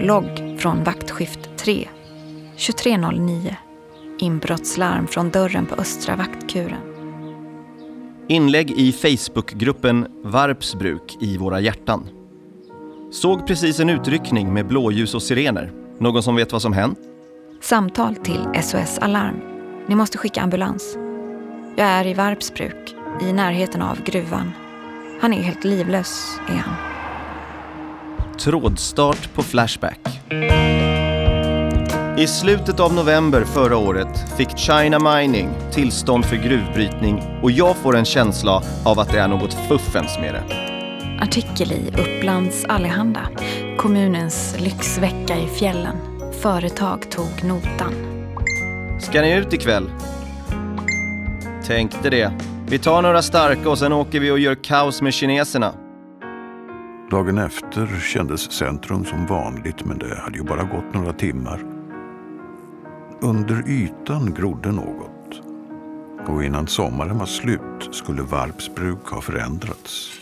Logg från vaktskift 3. 23.09. Inbrottslarm från dörren på östra vaktkuren. Inlägg i Facebookgruppen Varpsbruk i våra hjärtan. Såg precis en utryckning med blåljus och sirener. Någon som vet vad som hänt? Samtal till SOS Alarm. Ni måste skicka ambulans. Jag är i Varpsbruk, i närheten av gruvan. Han är helt livlös, är han. Trådstart på Flashback. I slutet av november förra året fick China Mining tillstånd för gruvbrytning och jag får en känsla av att det är något fuffens med det. Artikel i Upplands Allehanda. Kommunens lyxvecka i fjällen. Företag tog notan. Ska ni ut ikväll? Tänkte det. Vi tar några starka och sen åker vi och gör kaos med kineserna. Dagen efter kändes centrum som vanligt men det hade ju bara gått några timmar. Under ytan grodde något. Och innan sommaren var slut skulle Varpsbruk ha förändrats.